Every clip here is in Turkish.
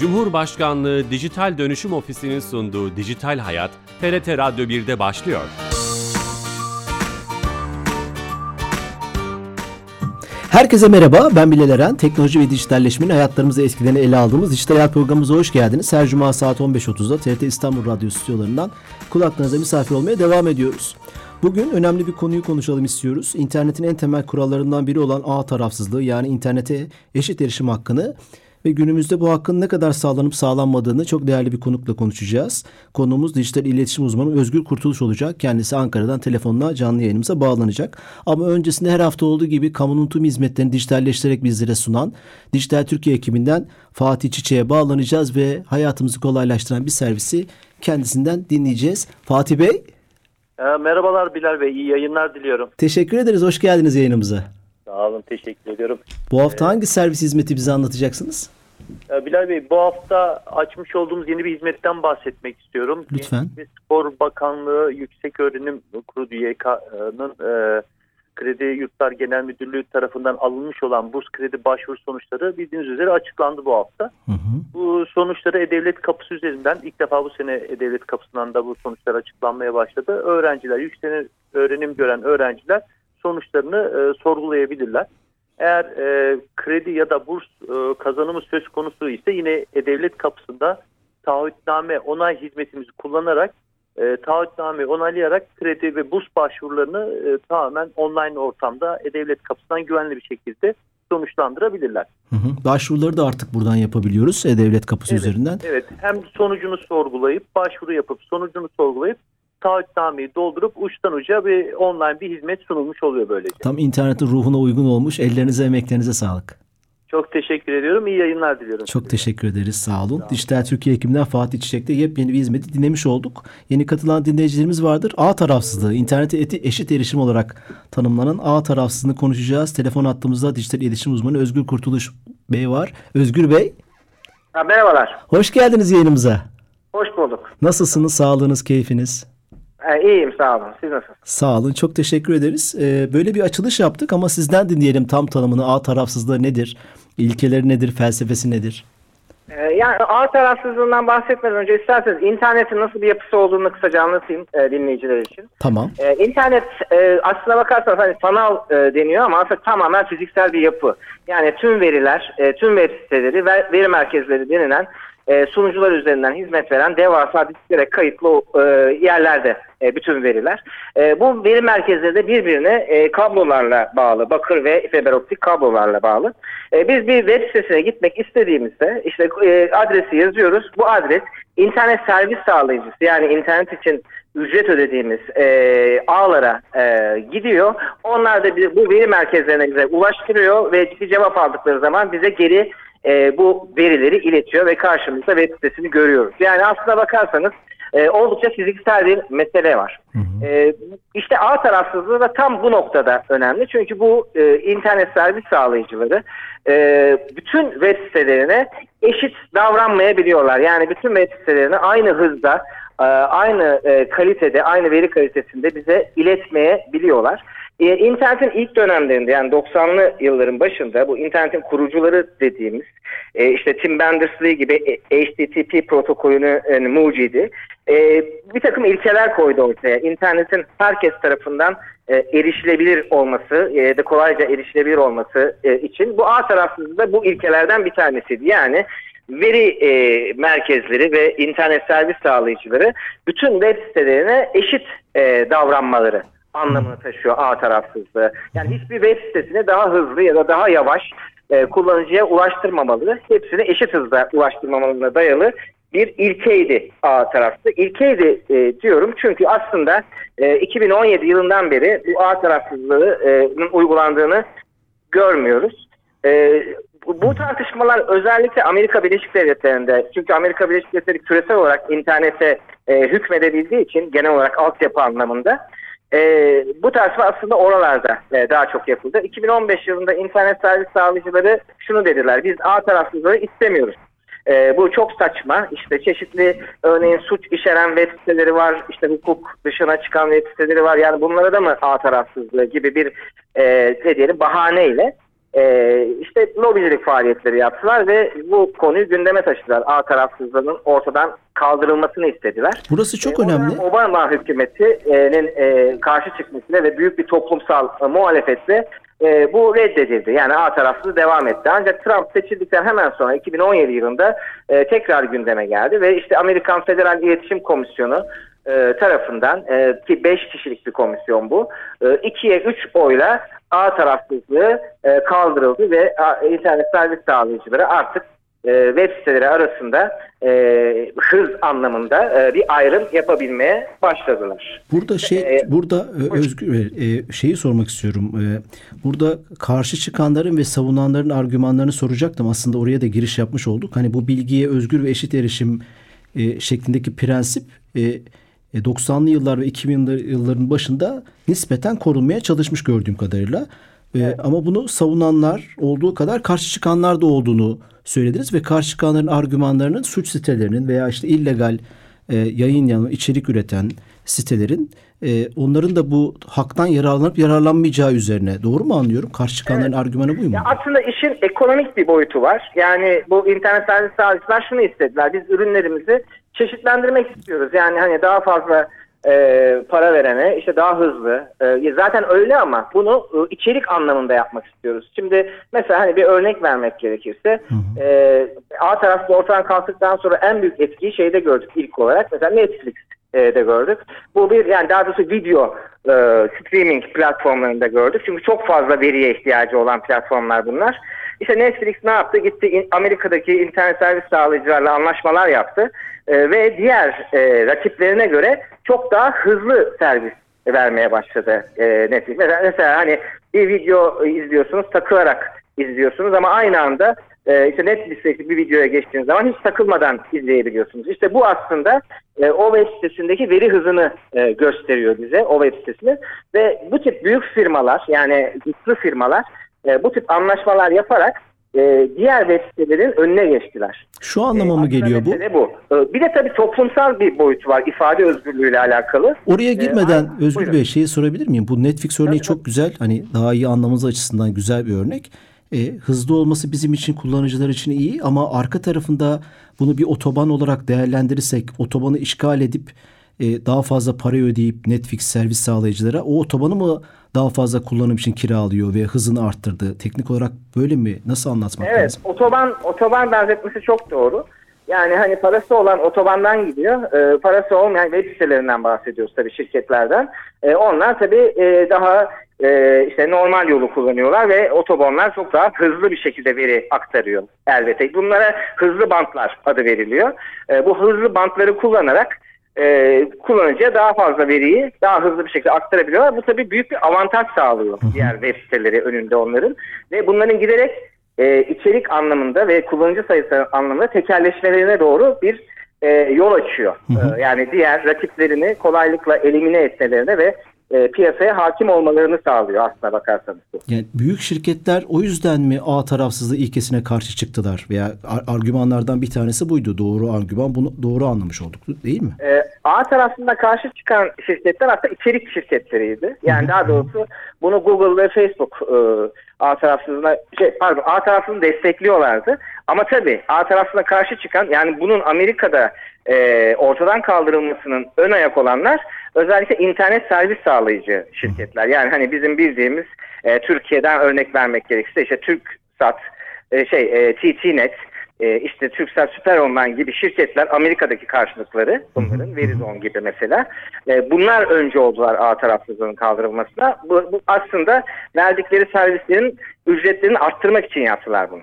Cumhurbaşkanlığı Dijital Dönüşüm Ofisi'nin sunduğu Dijital Hayat, TRT Radyo 1'de başlıyor. Herkese merhaba, ben Bilal Eren. Teknoloji ve dijitalleşmenin hayatlarımızı etkilerini ele aldığımız Dijital Hayat programımıza hoş geldiniz. Her cuma saat 15.30'da TRT İstanbul Radyo stüdyolarından kulaklarınıza misafir olmaya devam ediyoruz. Bugün önemli bir konuyu konuşalım istiyoruz. İnternetin en temel kurallarından biri olan ağ tarafsızlığı yani internete eşit erişim hakkını ve günümüzde bu hakkın ne kadar sağlanıp sağlanmadığını çok değerli bir konukla konuşacağız. Konuğumuz dijital iletişim uzmanı Özgür Kurtuluş olacak. Kendisi Ankara'dan telefonla canlı yayınımıza bağlanacak. Ama öncesinde her hafta olduğu gibi kamunun tüm hizmetlerini dijitalleştirerek bizlere sunan Dijital Türkiye ekibinden Fatih Çiçek'e bağlanacağız ve hayatımızı kolaylaştıran bir servisi kendisinden dinleyeceğiz. Fatih Bey. Ee, merhabalar Bilal Bey, iyi yayınlar diliyorum. Teşekkür ederiz, hoş geldiniz yayınımıza. Sağ olun, teşekkür ediyorum. Bu hafta hangi servis hizmeti bize anlatacaksınız? Ee, Bilal Bey, bu hafta açmış olduğumuz yeni bir hizmetten bahsetmek istiyorum. Lütfen. Gençlik ve Spor Bakanlığı Yüksek Öğrenim Kurulu YK'nın e, Kredi Yurtlar Genel Müdürlüğü tarafından alınmış olan burs kredi başvuru sonuçları bildiğiniz üzere açıklandı bu hafta. Hı hı. Bu sonuçları E-Devlet Kapısı üzerinden ilk defa bu sene E-Devlet Kapısı'ndan da bu sonuçlar açıklanmaya başladı. Öğrenciler, yüksek öğrenim gören öğrenciler sonuçlarını e, sorgulayabilirler. Eğer e, kredi ya da burs e, kazanımı söz konusu ise yine E-Devlet Kapısı'nda taahhütname onay hizmetimizi kullanarak e, taahhütname onaylayarak kredi ve burs başvurularını e, tamamen online ortamda E-Devlet Kapısı'ndan güvenli bir şekilde sonuçlandırabilirler. Hı hı. Başvuruları da artık buradan yapabiliyoruz E-Devlet kapısı Evet, üzerinden. Evet hem sonucunu sorgulayıp başvuru yapıp sonucunu sorgulayıp taahhütnameyi doldurup uçtan uca bir online bir hizmet sunulmuş oluyor böylece. Tam internetin ruhuna uygun olmuş. Ellerinize emeklerinize sağlık. Çok teşekkür ediyorum. İyi yayınlar diliyorum. Çok teşekkür ederiz. Sağ olun. Dijital Türkiye ekibinden Fatih Çiçek'te yepyeni bir hizmeti dinlemiş olduk. Yeni katılan dinleyicilerimiz vardır. Ağ tarafsızlığı, internete eti eşit erişim olarak tanımlanan ağ tarafsızlığını konuşacağız. Telefon hattımızda dijital iletişim uzmanı Özgür Kurtuluş Bey var. Özgür Bey, Ha, merhabalar. hoş geldiniz yayınımıza. Hoş bulduk. Nasılsınız? Sağlığınız, keyfiniz? Ee, iyiyim sağ olun. Siz nasılsınız? Sağ olun. Çok teşekkür ederiz. Ee, böyle bir açılış yaptık ama sizden dinleyelim tam tanımını. Ağ tarafsızlığı nedir? İlkeleri nedir? Felsefesi nedir? Ee, yani ağ tarafsızlığından bahsetmeden önce isterseniz internetin nasıl bir yapısı olduğunu kısaca anlatayım e, dinleyiciler için. Tamam. Ee, internet e, aslına bakarsanız hani sanal e, deniyor ama aslında tamamen fiziksel bir yapı. Yani tüm veriler, e, tüm web siteleri ve veri merkezleri denilen e, sunucular üzerinden hizmet veren devasa disklere kayıtlı e, yerlerde e, bütün veriler. E, bu veri merkezleri de birbirine kablolarla bağlı, bakır ve fiber optik kablolarla bağlı. Biz bir web sitesine gitmek istediğimizde işte adresi yazıyoruz. Bu adres internet servis sağlayıcısı yani internet için ücret ödediğimiz e, ağlara e, gidiyor. Onlar da bize- bu veri merkezlerine bize ulaştırıyor ve bir cevap aldıkları zaman bize geri e, bu verileri iletiyor ve karşımızda web sitesini görüyoruz. Yani aslına bakarsanız e, oldukça fiziksel bir mesele var. E, işte ağ tarafsızlığı da tam bu noktada önemli. Çünkü bu e, internet servis sağlayıcıları e, bütün web sitelerine eşit davranmayabiliyorlar. Yani bütün web sitelerini aynı hızda, e, aynı e, kalitede, aynı veri kalitesinde bize iletmeyebiliyorlar. E, internetin ilk dönemlerinde yani 90'lı yılların başında bu internetin kurucuları dediğimiz e, işte Tim Berners-Lee gibi e, HTTP protokolünü e, mucidi bir takım ilkeler koydu ortaya. İnternetin herkes tarafından erişilebilir olması e, de kolayca erişilebilir olması için bu ağ tarafsızlığı da bu ilkelerden bir tanesiydi. Yani veri merkezleri ve internet servis sağlayıcıları bütün web sitelerine eşit e, davranmaları anlamını taşıyor ağ tarafsızlığı. Yani hiçbir web sitesine daha hızlı ya da daha yavaş e, kullanıcıya ulaştırmamalı. Hepsini eşit hızda ulaştırmamalarına dayalı bir ilkeydi ağ tarafı. İlkeydi e, diyorum çünkü aslında e, 2017 yılından beri bu ağ tarafsızlığının uygulandığını görmüyoruz. E, bu, bu tartışmalar özellikle Amerika Birleşik Devletleri'nde çünkü Amerika Birleşik Devletleri küresel olarak internete e, hükmedebildiği için genel olarak altyapı anlamında e, bu tartışma aslında oralarda e, daha çok yapıldı. 2015 yılında internet servis sağlayıcıları şunu dediler. Biz A tarafsızlığı istemiyoruz. E, bu çok saçma. İşte çeşitli örneğin suç içeren web siteleri var. İşte hukuk dışına çıkan web siteleri var. Yani bunlara da mı A tarafsızlığı gibi bir e, ne diyelim bahaneyle e, işte lobicilik faaliyetleri yaptılar ve bu konuyu gündeme taşıdılar. A tarafsızlığının ortadan kaldırılmasını istediler. Burası çok E, önemli. Obama- hükümetinin e, karşı çıkmasıyla ve büyük bir toplumsal e, muhalefetle e, bu reddedildi. Yani A tarafsız devam etti. Ancak Trump seçildikten hemen sonra 2017 yılında e, tekrar gündeme geldi ve işte Amerikan Federal İletişim Komisyonu e, tarafından e, ki 5 kişilik bir komisyon bu. 2'ye 3 oyla A tarafsızlığı e, kaldırıldı ve a, internet servis sağlayıcıları artık e, web siteleri arasında e, hız anlamında e, bir ayrım yapabilmeye başladılar. Burada şey Ee, burada e, Özgür Bey, e, şeyi sormak istiyorum. E, Burada karşı çıkanların ve savunanların argümanlarını soracaktım. Aslında oraya da giriş yapmış olduk. Hani bu bilgiye özgür ve eşit erişim e, şeklindeki prensip e, e, 90'lı yıllar ve 2000'li yılların başında nispeten korunmaya çalışmış gördüğüm kadarıyla. E, Ama bunu savunanlar olduğu kadar karşı çıkanlar da olduğunu söylediniz ve karşı çıkanların argümanlarının suç sitelerinin veya işte illegal e, yayın yanı içerik üreten sitelerin e, onların da bu haktan yararlanıp yararlanmayacağı üzerine. Doğru mu anlıyorum? Karşı çıkanların argümanı bu mu? Ya aslında işin ekonomik bir boyutu var. Yani bu internet servis sağlayıcılar şunu istediler. Biz ürünlerimizi çeşitlendirmek istiyoruz. Yani hani daha fazla e, para verene işte daha hızlı. E, zaten öyle ama bunu e, içerik anlamında yapmak istiyoruz. Şimdi mesela hani bir örnek vermek gerekirse e, A tarafı ortadan kalktıktan sonra en büyük etkiyi şeyde gördük ilk olarak. Mesela Netflix e, de gördük. Bu bir yani daha doğrusu video e, streaming platformlarında gördük. Çünkü çok fazla veriye ihtiyacı olan platformlar bunlar. İşte Netflix ne yaptı? Gitti Amerika'daki internet servis sağlayıcılarla anlaşmalar yaptı. E, ve diğer e, rakiplerine göre çok daha hızlı servis vermeye başladı e, Netflix. Mesela, mesela hani bir video izliyorsunuz takılarak izliyorsunuz ama aynı anda e, işte Netflix'teki bir videoya geçtiğiniz zaman hiç takılmadan izleyebiliyorsunuz. İşte bu aslında e, o web sitesindeki veri hızını e, gösteriyor bize o web sitesini ve bu tip büyük firmalar yani güçlü firmalar e, bu tip anlaşmalar yaparak e, diğer web sitelerin önüne geçtiler. Şu anlama mı Aslında geliyor bu? bu. E, Bir de tabii toplumsal bir boyutu var ifade özgürlüğüyle alakalı. Oraya girmeden aynen. Özgür Buyurun. Bey şeyi sorabilir miyim? Bu Netflix örneği çok güzel. Hani daha iyi anlamamız açısından güzel bir örnek. E, hızlı olması bizim için kullanıcılar için iyi ama arka tarafında bunu bir otoban olarak değerlendirirsek otobanı işgal edip e, daha fazla para ödeyip Netflix servis sağlayıcılara o otobanı mı daha fazla kullanım için kiralıyor ve hızını arttırdı? Teknik olarak böyle mi? Nasıl anlatmak Evet, lazım? otoban otoban benzetmesi çok doğru. Yani hani parası olan otobandan gidiyor, e, parası olmayan web sitelerinden bahsediyoruz tabii şirketlerden. E, onlar tabii e, daha e, işte normal yolu kullanıyorlar ve otobanlar çok daha hızlı bir şekilde veri aktarıyor elbette. Bunlara hızlı bantlar adı veriliyor. E, bu hızlı bantları kullanarak e, kullanıcıya daha fazla veriyi daha hızlı bir şekilde aktarabiliyorlar. Bu tabii büyük bir avantaj sağlıyor diğer web siteleri önünde onların. Ve bunların giderek e, içerik anlamında ve kullanıcı sayısı anlamında tekelleşmelerine doğru bir e, yol açıyor. E, yani diğer rakiplerini kolaylıkla elimine etmelerine ve e, piyasaya hakim olmalarını sağlıyor aslına bakarsanız. Yani büyük şirketler o yüzden mi A tarafsızlığı ilkesine karşı çıktılar veya ar- argümanlardan bir tanesi buydu. Doğru argüman bunu doğru anlamış olduk değil mi? E, A tarafında karşı çıkan şirketler aslında içerik şirketleriydi. Yani daha doğrusu bunu Google ve Facebook e, A tarafsızına şey pardon A tarafını destekliyorlardı. Ama tabii A tarafına karşı çıkan yani bunun Amerika'da e, ortadan kaldırılmasının ön ayak olanlar özellikle internet servis sağlayıcı şirketler. Yani hani bizim bildiğimiz e, Türkiye'den örnek vermek gerekirse işte TürkSat, e, şey e, TTNet, e, işte Turkcell Süper Online gibi şirketler Amerika'daki karşılıkları bunların Verizon gibi mesela e, bunlar önce oldular A tarafsızlığının kaldırılmasına. Bu, bu aslında verdikleri servislerin ücretlerini arttırmak için yaptılar bunu.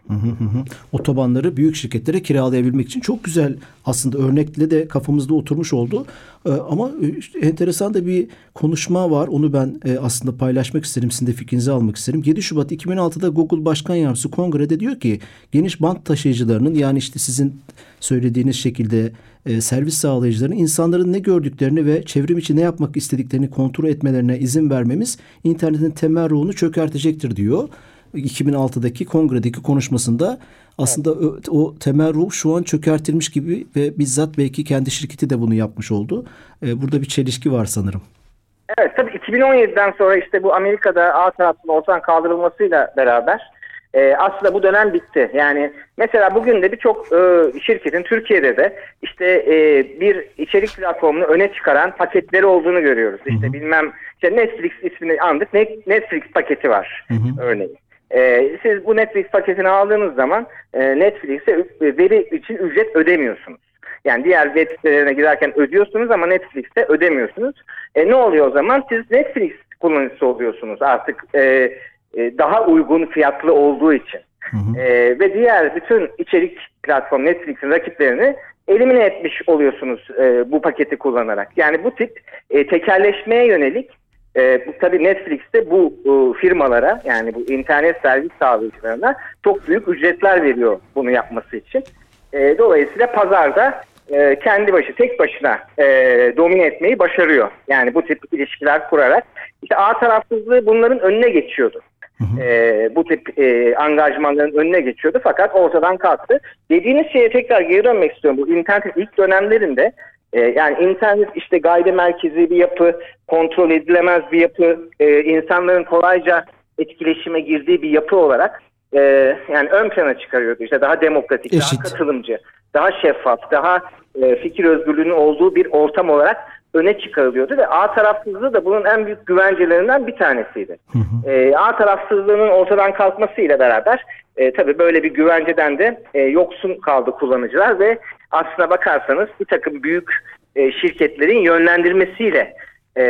Otobanları büyük şirketlere kiralayabilmek için çok güzel aslında örnekle de kafamızda oturmuş oldu. Ee, ama işte enteresan da bir konuşma var. Onu ben e, aslında paylaşmak isterim. Sizin de fikrinizi almak isterim. 7 Şubat 2006'da Google Başkan Yardımcısı kongrede diyor ki geniş bant taşıyıcılarının yani işte sizin söylediğiniz şekilde e, servis sağlayıcılarının insanların ne gördüklerini ve çevrim içi ne yapmak istediklerini kontrol etmelerine izin vermemiz internetin temel ruhunu çökertecektir diyor. 2006'daki kongredeki konuşmasında aslında o, o temel ruh şu an çökertilmiş gibi ve bizzat belki kendi şirketi de bunu yapmış oldu. E, burada bir çelişki var sanırım. Evet tabii 2017'den sonra işte bu Amerika'da A tarafının ortadan kaldırılmasıyla beraber e, aslında bu dönem bitti. Yani mesela bugün de birçok e, şirketin Türkiye'de de işte e, bir içerik platformunu öne çıkaran paketleri olduğunu görüyoruz. İşte bilmem işte Netflix ismini andık. Netflix paketi var örneğin. E, siz bu Netflix paketini aldığınız zaman e, Netflix'e veri için ücret ödemiyorsunuz. Yani diğer web sitelerine giderken ödüyorsunuz ama Netflix'te ödemiyorsunuz. E, ne oluyor o zaman? Siz Netflix kullanıcısı oluyorsunuz artık e, e, daha uygun fiyatlı olduğu için. Hı hı. E, ve diğer bütün içerik platform Netflix'in rakiplerini elimine etmiş oluyorsunuz e, bu paketi kullanarak. Yani bu tip e, tekerleşmeye yönelik e, bu tabii Netflix'te bu e, firmalara yani bu internet servis sağlayıcılarına çok büyük ücretler veriyor bunu yapması için. E, dolayısıyla pazarda e, kendi başı tek başına e, domine etmeyi başarıyor. Yani bu tip ilişkiler kurarak. İşte A tarafsızlığı bunların önüne geçiyordu. Hı E, bu tip e, angajmanların önüne geçiyordu fakat ortadan kalktı. Dediğiniz şeye tekrar geri dönmek istiyorum. Bu internetin ilk dönemlerinde e, yani internet işte gayri merkezi bir yapı, kontrol edilemez bir yapı, e, insanların kolayca etkileşime girdiği bir yapı olarak e, yani ön plana çıkarıyordu. İşte daha demokratik, Eşit. daha katılımcı, daha şeffaf, daha e, fikir özgürlüğünün olduğu bir ortam olarak öne çıkarılıyordu ve A tarafsızlığı da bunun en büyük güvencelerinden bir tanesiydi. Hı hı. E, A tarafsızlığının ortadan kalkmasıyla beraber e, tabii böyle bir güvenceden de e, yoksun kaldı kullanıcılar ve aslına bakarsanız bir takım büyük e, şirketlerin yönlendirmesiyle e,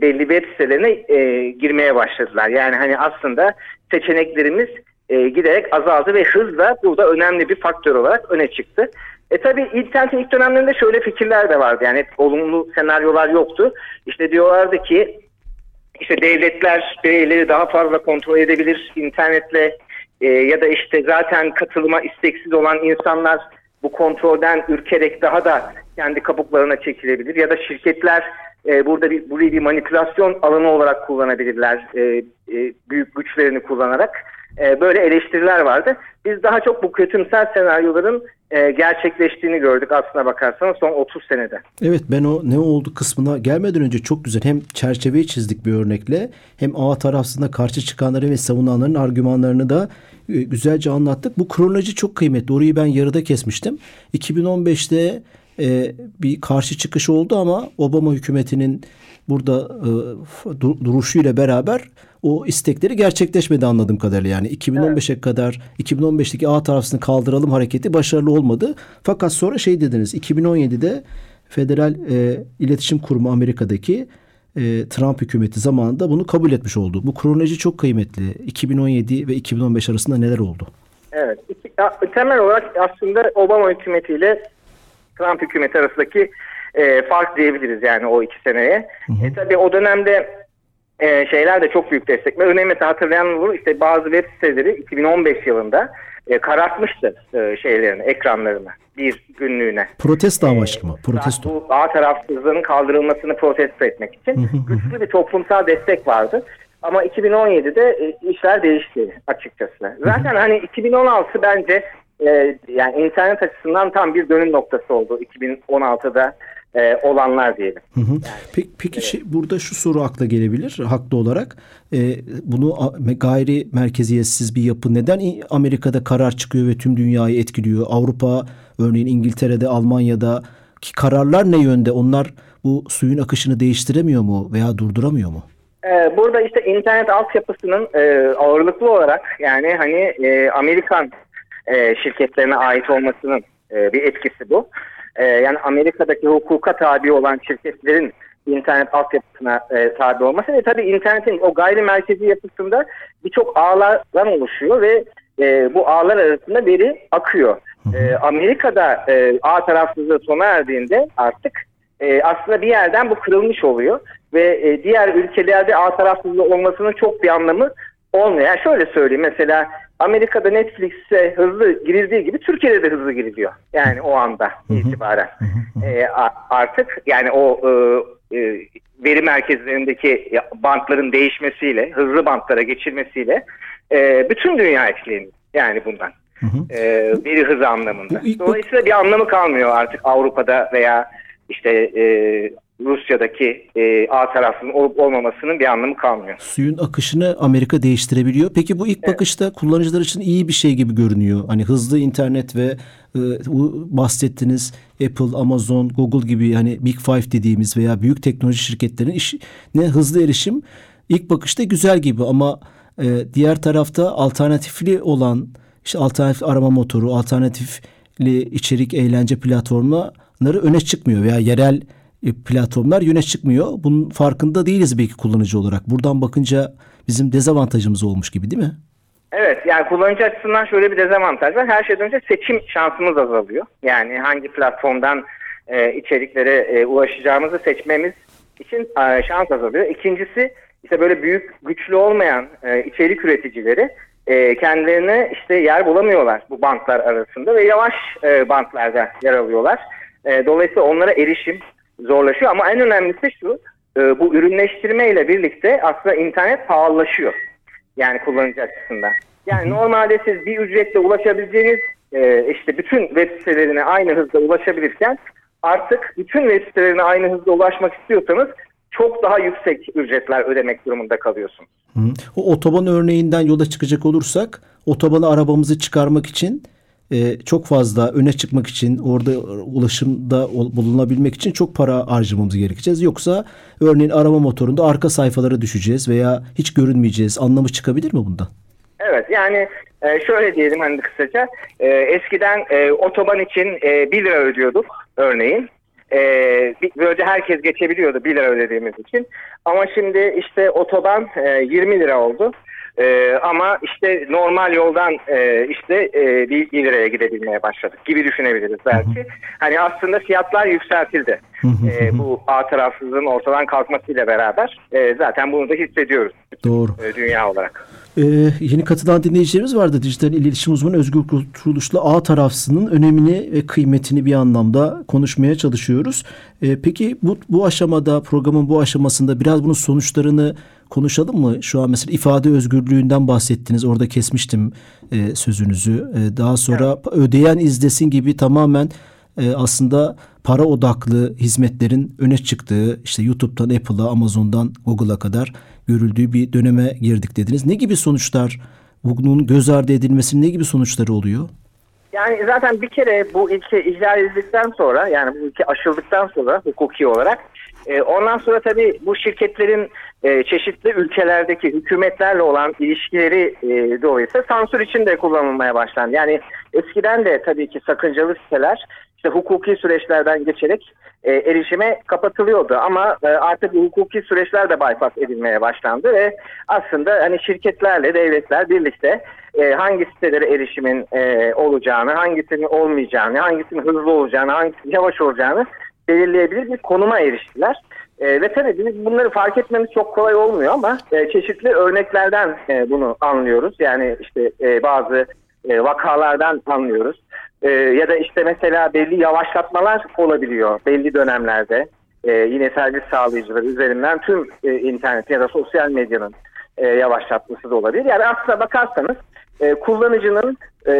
belli web sitelerine e, girmeye başladılar. Yani hani aslında seçeneklerimiz e, giderek azaldı ve hızla burada önemli bir faktör olarak öne çıktı. E tabi internetin ilk dönemlerinde şöyle fikirler de vardı. Yani hep olumlu senaryolar yoktu. İşte diyorlardı ki işte devletler bireyleri daha fazla kontrol edebilir internetle e, ya da işte zaten katılıma isteksiz olan insanlar bu kontrolden ürkerek daha da kendi kabuklarına çekilebilir ya da şirketler e, burada bir burayı bir manipülasyon alanı olarak kullanabilirler e, e, büyük güçlerini kullanarak e, böyle eleştiriler vardı. Biz daha çok bu kötümser senaryoların e, gerçekleştiğini gördük aslına bakarsanız son 30 senede. Evet ben o ne oldu kısmına gelmeden önce çok güzel hem çerçeveyi çizdik bir örnekle hem A tarafında karşı çıkanları ve savunanların argümanlarını da e, güzelce anlattık. Bu kronoloji çok kıymetli. Orayı ben yarıda kesmiştim. 2015'te e, bir karşı çıkış oldu ama Obama hükümetinin burada e, duruşuyla beraber o istekleri gerçekleşmedi anladığım kadarıyla. Yani 2015'e evet. kadar 2015'teki A tarafını kaldıralım hareketi başarılı olmadı. Fakat sonra şey dediniz 2017'de Federal e, İletişim Kurumu Amerika'daki e, Trump hükümeti zamanında bunu kabul etmiş oldu. Bu kronoloji çok kıymetli. 2017 ve 2015 arasında neler oldu? Evet. Temel olarak aslında Obama hükümetiyle Trump hükümeti arasındaki e, fark diyebiliriz yani o iki seneye. Hı hı. E, tabii o dönemde e, şeyler de çok büyük destek. Örneğin mesela hatırlayan olur işte bazı web siteleri 2015 yılında e, karartmıştı e, şeylerini, ekranlarını bir günlüğüne. Protesto amaçlı mı? Protesto. Bu ağ tarafsızlığının kaldırılmasını protesto etmek için güçlü bir toplumsal destek vardı. Ama 2017'de e, işler değişti açıkçası. Zaten hani 2016 bence e, yani internet açısından tam bir dönüm noktası oldu 2016'da e, olanlar diyelim. Hı hı. Yani, peki peki evet. şey, burada şu soru akla gelebilir haklı olarak. E, bunu gayri merkeziyetsiz bir yapı neden Amerika'da karar çıkıyor ve tüm dünyayı etkiliyor? Avrupa örneğin İngiltere'de, Almanya'da ki kararlar ne yönde? Onlar bu suyun akışını değiştiremiyor mu veya durduramıyor mu? E, burada işte internet altyapısının e, ağırlıklı olarak yani hani e, Amerikan e, şirketlerine ait olmasının e, bir etkisi bu. E, yani Amerika'daki hukuka tabi olan şirketlerin internet altyapısına e, tabi olması ve tabii internetin o gayri merkezi yapısında birçok ağlardan oluşuyor ve e, bu ağlar arasında veri akıyor. E, Amerika'da e, ağ tarafsızlığı sona erdiğinde artık e, aslında bir yerden bu kırılmış oluyor ve e, diğer ülkelerde ağ tarafsızlığı olmasının çok bir anlamı olmuyor. Yani şöyle söyleyeyim mesela Amerika'da Netflix'e hızlı girildiği gibi Türkiye'de de hızlı giriliyor. Yani o anda itibaren. e, artık yani o e, e, veri merkezlerindeki bantların değişmesiyle, hızlı bantlara geçilmesiyle e, bütün dünya etkileniyor. Yani bundan. E, veri hızı anlamında. Dolayısıyla bir anlamı kalmıyor artık Avrupa'da veya işte e, Rusya'daki e, A tarafının olup olmamasının bir anlamı kalmıyor. Suyun akışını Amerika değiştirebiliyor. Peki bu ilk evet. bakışta kullanıcılar için iyi bir şey gibi görünüyor. Hani hızlı internet ve e, bahsettiğiniz Apple, Amazon, Google gibi hani Big Five dediğimiz veya büyük teknoloji şirketlerinin işine hızlı erişim ilk bakışta güzel gibi ama e, diğer tarafta alternatifli olan işte alternatif arama motoru, alternatifli içerik eğlence platformları öne çıkmıyor veya yerel platformlar yöne çıkmıyor. Bunun farkında değiliz belki kullanıcı olarak. Buradan bakınca bizim dezavantajımız olmuş gibi değil mi? Evet yani kullanıcı açısından şöyle bir dezavantaj var. Her şeyden önce seçim şansımız azalıyor. Yani hangi platformdan e, içeriklere e, ulaşacağımızı seçmemiz için e, şans azalıyor. İkincisi işte böyle büyük güçlü olmayan e, içerik üreticileri e, kendilerine işte yer bulamıyorlar bu banklar arasında ve yavaş e, banklarda yer alıyorlar. E, dolayısıyla onlara erişim zorlaşıyor ama en önemlisi şu e, bu ürünleştirme ile birlikte aslında internet pahalılaşıyor. Yani kullanıcı açısından. Yani normalde siz bir ücretle ulaşabileceğiniz e, işte bütün web sitelerine aynı hızda ulaşabilirken artık bütün web sitelerine aynı hızda ulaşmak istiyorsanız çok daha yüksek ücretler ödemek durumunda kalıyorsunuz. Hı. O otoban örneğinden yola çıkacak olursak otobana arabamızı çıkarmak için e, çok fazla öne çıkmak için orada ulaşımda bulunabilmek için çok para harcamamız gerekeceğiz. Yoksa örneğin arama motorunda arka sayfalara düşeceğiz veya hiç görünmeyeceğiz. Anlamı çıkabilir mi bundan? Evet yani e, şöyle diyelim hani kısaca e, eskiden e, otoban için e, 1 lira ödüyorduk örneğin. E, böylece herkes geçebiliyordu 1 lira ödediğimiz için. Ama şimdi işte otoban e, 20 lira oldu. E, ama işte normal yoldan e, işte e, bir, bir liraya gidebilmeye başladık gibi düşünebiliriz belki. Hani aslında fiyatlar yükseltildi. e, bu A tarafsızlığın ortadan kalkmasıyla beraber e, zaten bunu da hissediyoruz. Doğru. E, dünya olarak. Ee, yeni katılan dinleyicilerimiz vardı. Dijital iletişim uzmanı Özgür Kurtuluş'la A tarafsının önemini ve kıymetini bir anlamda konuşmaya çalışıyoruz. Ee, peki bu, bu aşamada programın bu aşamasında biraz bunun sonuçlarını konuşalım mı? Şu an mesela ifade özgürlüğünden bahsettiniz. Orada kesmiştim e, sözünüzü. E, daha sonra evet. ödeyen izlesin gibi tamamen e, aslında para odaklı hizmetlerin öne çıktığı işte YouTube'dan Apple'a, Amazon'dan Google'a kadar görüldüğü bir döneme girdik dediniz. Ne gibi sonuçlar bunun göz ardı edilmesinin ne gibi sonuçları oluyor? Yani zaten bir kere bu ilke ihlal edildikten sonra yani bu ilke aşıldıktan sonra hukuki olarak e, ondan sonra tabii bu şirketlerin e, çeşitli ülkelerdeki hükümetlerle olan ilişkileri e, dolayısıyla sansür için de kullanılmaya başlandı. Yani eskiden de tabii ki sakıncalı siteler işte hukuki süreçlerden geçerek e, erişime kapatılıyordu. Ama e, artık hukuki süreçler de bypass edilmeye başlandı ve aslında hani şirketlerle devletler birlikte e, hangi sitelere erişimin e, olacağını, hangisinin olmayacağını, hangisinin hızlı olacağını, hangisinin yavaş olacağını belirleyebilir bir konuma eriştiler. E, ve tabii biz bunları fark etmemiz çok kolay olmuyor ama e, çeşitli örneklerden e, bunu anlıyoruz. Yani işte e, bazı e, vakalardan anlıyoruz. E, ya da işte mesela belli yavaşlatmalar olabiliyor belli dönemlerde. E, yine servis sağlayıcılar üzerinden tüm e, internet ya da sosyal medyanın e, yavaşlatması da olabilir. Yani aslına bakarsanız e, kullanıcının e,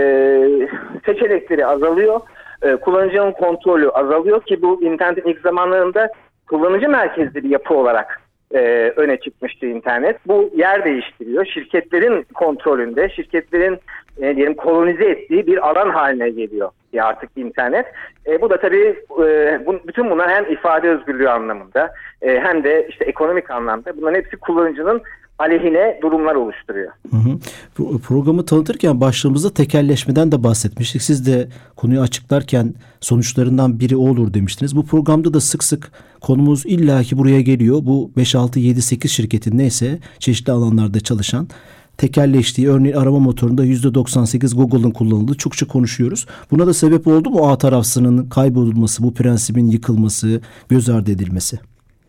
seçenekleri azalıyor. E, kullanıcının kontrolü azalıyor ki bu internetin ilk zamanlarında kullanıcı merkezli bir yapı olarak e, öne çıkmıştı internet. Bu yer değiştiriyor. Şirketlerin kontrolünde, şirketlerin e, diyelim kolonize ettiği bir alan haline geliyor artık internet. E, bu da tabii e, bu, bütün bunlar hem ifade özgürlüğü anlamında e, hem de işte ekonomik anlamda bunların hepsi kullanıcının aleyhine durumlar oluşturuyor. Hı hı. Programı tanıtırken başlığımızda tekelleşmeden de bahsetmiştik. Siz de konuyu açıklarken sonuçlarından biri olur demiştiniz. Bu programda da sık sık konumuz illaki buraya geliyor. Bu 5, 6, 7, 8 şirketin neyse çeşitli alanlarda çalışan tekelleştiği örneğin arama motorunda %98 Google'ın kullanıldığı çokça konuşuyoruz. Buna da sebep oldu mu A tarafsının kaybolması, bu prensibin yıkılması, göz ardı edilmesi?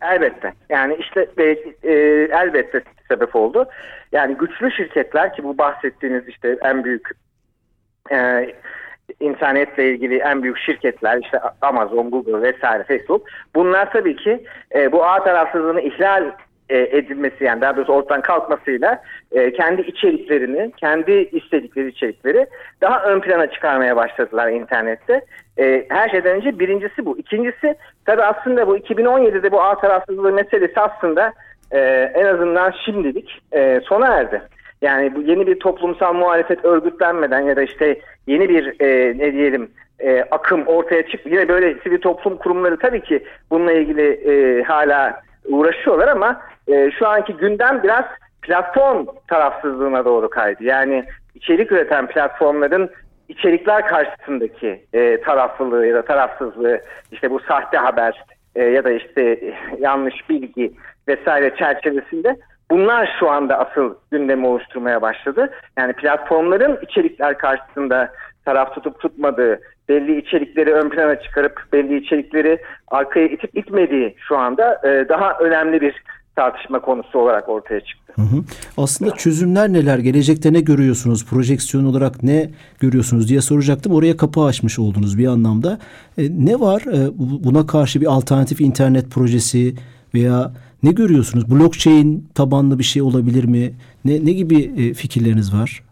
Elbette. Yani işte e, elbette sebep oldu. Yani güçlü şirketler ki bu bahsettiğiniz işte en büyük e, internetle ilgili en büyük şirketler işte Amazon, Google vesaire Facebook bunlar tabii ki e, bu ağ tarafsızlığını ihlal e, edilmesi yani daha doğrusu ortadan kalkmasıyla e, kendi içeriklerini, kendi istedikleri içerikleri daha ön plana çıkarmaya başladılar internette. E, her şeyden önce birincisi bu. İkincisi tabii aslında bu 2017'de bu ağ tarafsızlığı meselesi aslında en azından şimdilik sona erdi. Yani bu yeni bir toplumsal muhalefet örgütlenmeden ya da işte yeni bir ne diyelim e, akım ortaya çıktı. Yine böyle sivil toplum kurumları tabii ki bununla ilgili e, hala uğraşıyorlar ama e, şu anki gündem biraz platform tarafsızlığına doğru kaydı. Yani içerik üreten platformların içerikler karşısındaki e, taraflılığı ya da tarafsızlığı işte bu sahte haber e, ya da işte yanlış bilgi vesaire çerçevesinde bunlar şu anda asıl gündemi oluşturmaya başladı. Yani platformların içerikler karşısında taraf tutup tutmadığı, belli içerikleri ön plana çıkarıp belli içerikleri arkaya itip itmediği şu anda e, daha önemli bir tartışma konusu olarak ortaya çıktı. Hı hı. Aslında çözümler neler? Gelecekte ne görüyorsunuz? Projeksiyon olarak ne görüyorsunuz diye soracaktım. Oraya kapı açmış oldunuz bir anlamda. E, ne var? E, buna karşı bir alternatif internet projesi veya ne görüyorsunuz? Blockchain tabanlı bir şey olabilir mi? Ne, ne gibi e, fikirleriniz var?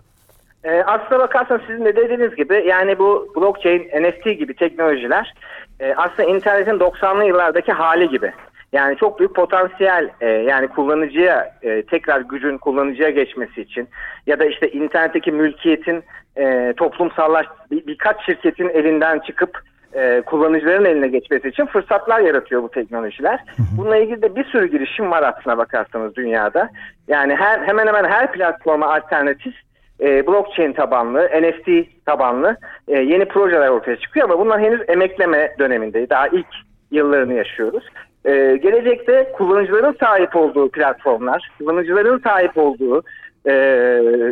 E, aslına bakarsan sizin de dediğiniz gibi yani bu blockchain, NFT gibi teknolojiler e, aslında internetin 90'lı yıllardaki hali gibi. Yani çok büyük potansiyel e, yani kullanıcıya e, tekrar gücün kullanıcıya geçmesi için ya da işte internetteki mülkiyetin e, toplumsallaş bir, birkaç şirketin elinden çıkıp e, kullanıcıların eline geçmesi için fırsatlar yaratıyor bu teknolojiler. Bununla ilgili de bir sürü girişim var aslına bakarsanız dünyada. Yani her hemen hemen her platforma alternatif e, blockchain tabanlı, NFT tabanlı e, yeni projeler ortaya çıkıyor ama bunlar henüz emekleme döneminde. Daha ilk yıllarını yaşıyoruz. E, gelecekte kullanıcıların sahip olduğu platformlar, kullanıcıların sahip olduğu e,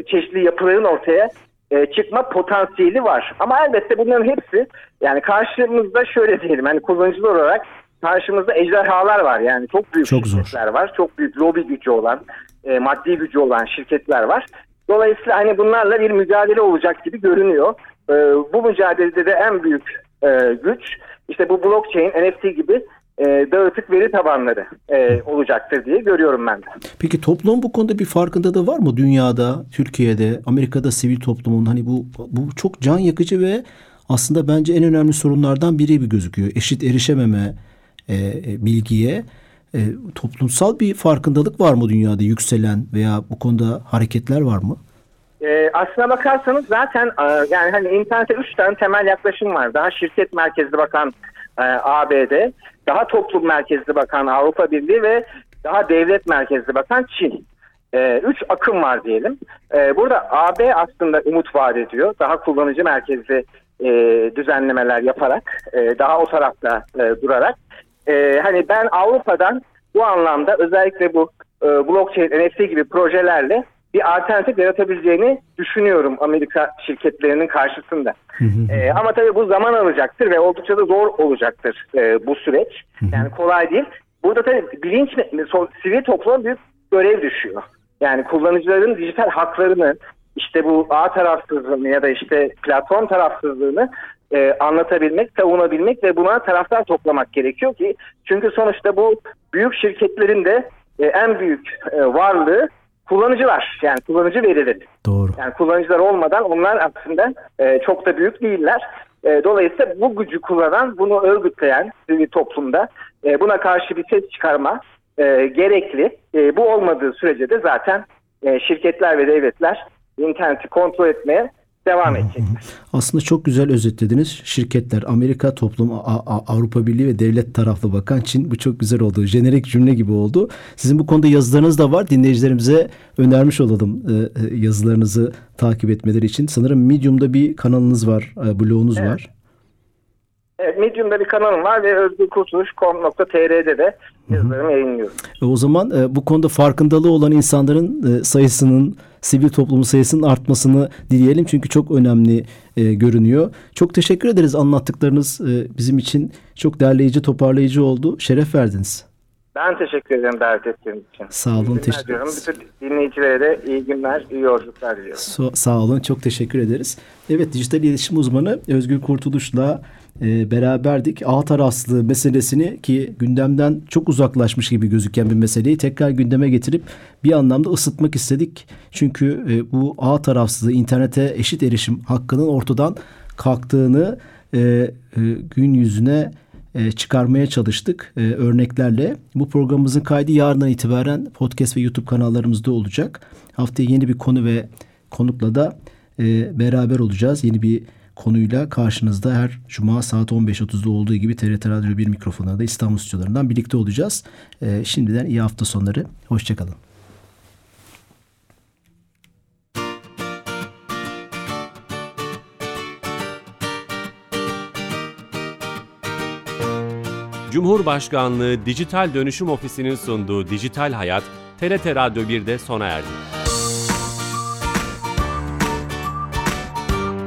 çeşitli yapıların ortaya e, çıkma potansiyeli var. Ama elbette bunların hepsi yani karşımızda şöyle diyelim hani kullanıcılar olarak karşımızda ejderhalar var. Yani çok büyük çok şirketler zor. var. Çok büyük lobi gücü olan, e, maddi gücü olan şirketler var. Dolayısıyla hani bunlarla bir mücadele olacak gibi görünüyor. E, bu mücadelede de en büyük e, güç işte bu blockchain, NFT gibi e, dağıtık veri tabanları e, olacaktır diye görüyorum ben de. Peki toplum bu konuda bir farkındalığı var mı dünyada, Türkiye'de, Amerika'da sivil toplumun hani bu bu çok can yakıcı ve aslında bence en önemli sorunlardan biri bir gözüküyor. Eşit erişememe e, e bilgiye e, toplumsal bir farkındalık var mı dünyada yükselen veya bu konuda hareketler var mı? E, aslına bakarsanız zaten e, yani hani internete üç tane temel yaklaşım var. Daha şirket merkezli bakan e, ABD, daha toplum merkezli bakan Avrupa Birliği ve daha devlet merkezli bakan Çin. E, üç akım var diyelim. E, burada AB aslında umut vaat ediyor. Daha kullanıcı merkezli e, düzenlemeler yaparak, e, daha o tarafta e, durarak. E, hani ben Avrupa'dan bu anlamda özellikle bu e, blockchain, NFT gibi projelerle bir alternatif yaratabileceğini düşünüyorum Amerika şirketlerinin karşısında. ee, ama tabii bu zaman alacaktır ve oldukça da zor olacaktır e, bu süreç. Yani kolay değil. Burada tabii bilinç, sivil topluma büyük görev düşüyor. Yani kullanıcıların dijital haklarını, işte bu ağ tarafsızlığını ya da işte platform tarafsızlığını e, anlatabilmek, savunabilmek ve buna taraftar toplamak gerekiyor ki çünkü sonuçta bu büyük şirketlerin de e, en büyük e, varlığı kullanıcılar yani kullanıcı verileri. Doğru. Yani kullanıcılar olmadan onlar aslında e, çok da büyük değiller. E, dolayısıyla bu gücü kullanan, bunu örgütleyen bir toplumda e, buna karşı bir ses çıkarma e, gerekli. E, bu olmadığı sürece de zaten e, şirketler ve devletler interneti kontrol etmeye devam edecek. Aslında çok güzel özetlediniz. Şirketler, Amerika, toplum, Avrupa Birliği ve devlet taraflı bakan Çin bu çok güzel oldu. Jenerik cümle gibi oldu. Sizin bu konuda yazılarınız da var. Dinleyicilerimize önermiş olalım e, e, yazılarınızı takip etmeleri için. Sanırım Medium'da bir kanalınız var, e, blogunuz evet. var. Evet, Medium'da bir kanalım var ve özgürkurtuluş.com.tr'de de yazılarımı yayınlıyorum. O zaman bu konuda farkındalığı olan insanların sayısının sivil toplumun sayısının artmasını dileyelim. Çünkü çok önemli e, görünüyor. Çok teşekkür ederiz anlattıklarınız e, bizim için çok derleyici, toparlayıcı oldu. Şeref verdiniz. Ben teşekkür ederim davet ettiğiniz için. Sağ olun. Teşekkür diyorum. Bütün dinleyicilere de iyi günler, iyi yolculuklar diliyorum. So- sağ olun. Çok teşekkür ederiz. Evet dijital iletişim uzmanı Özgür Kurtuluş'la e, beraberdik. Ağ tarafsızlığı meselesini ki gündemden çok uzaklaşmış gibi gözüken bir meseleyi tekrar gündeme getirip bir anlamda ısıtmak istedik. Çünkü e, bu ağ tarafsızlığı internete eşit erişim hakkının ortadan kalktığını e, e, gün yüzüne e, çıkarmaya çalıştık e, örneklerle. Bu programımızın kaydı yarından itibaren podcast ve YouTube kanallarımızda olacak. Haftaya yeni bir konu ve konukla da e, beraber olacağız. Yeni bir konuyla karşınızda her cuma saat 15.30'da olduğu gibi TRT Radyo 1 mikrofonunda İstanbul stüdyolarından birlikte olacağız. E, şimdiden iyi hafta sonları. Hoşçakalın. Cumhurbaşkanlığı Dijital Dönüşüm Ofisi'nin sunduğu Dijital Hayat, TRT Radyo 1'de sona erdi.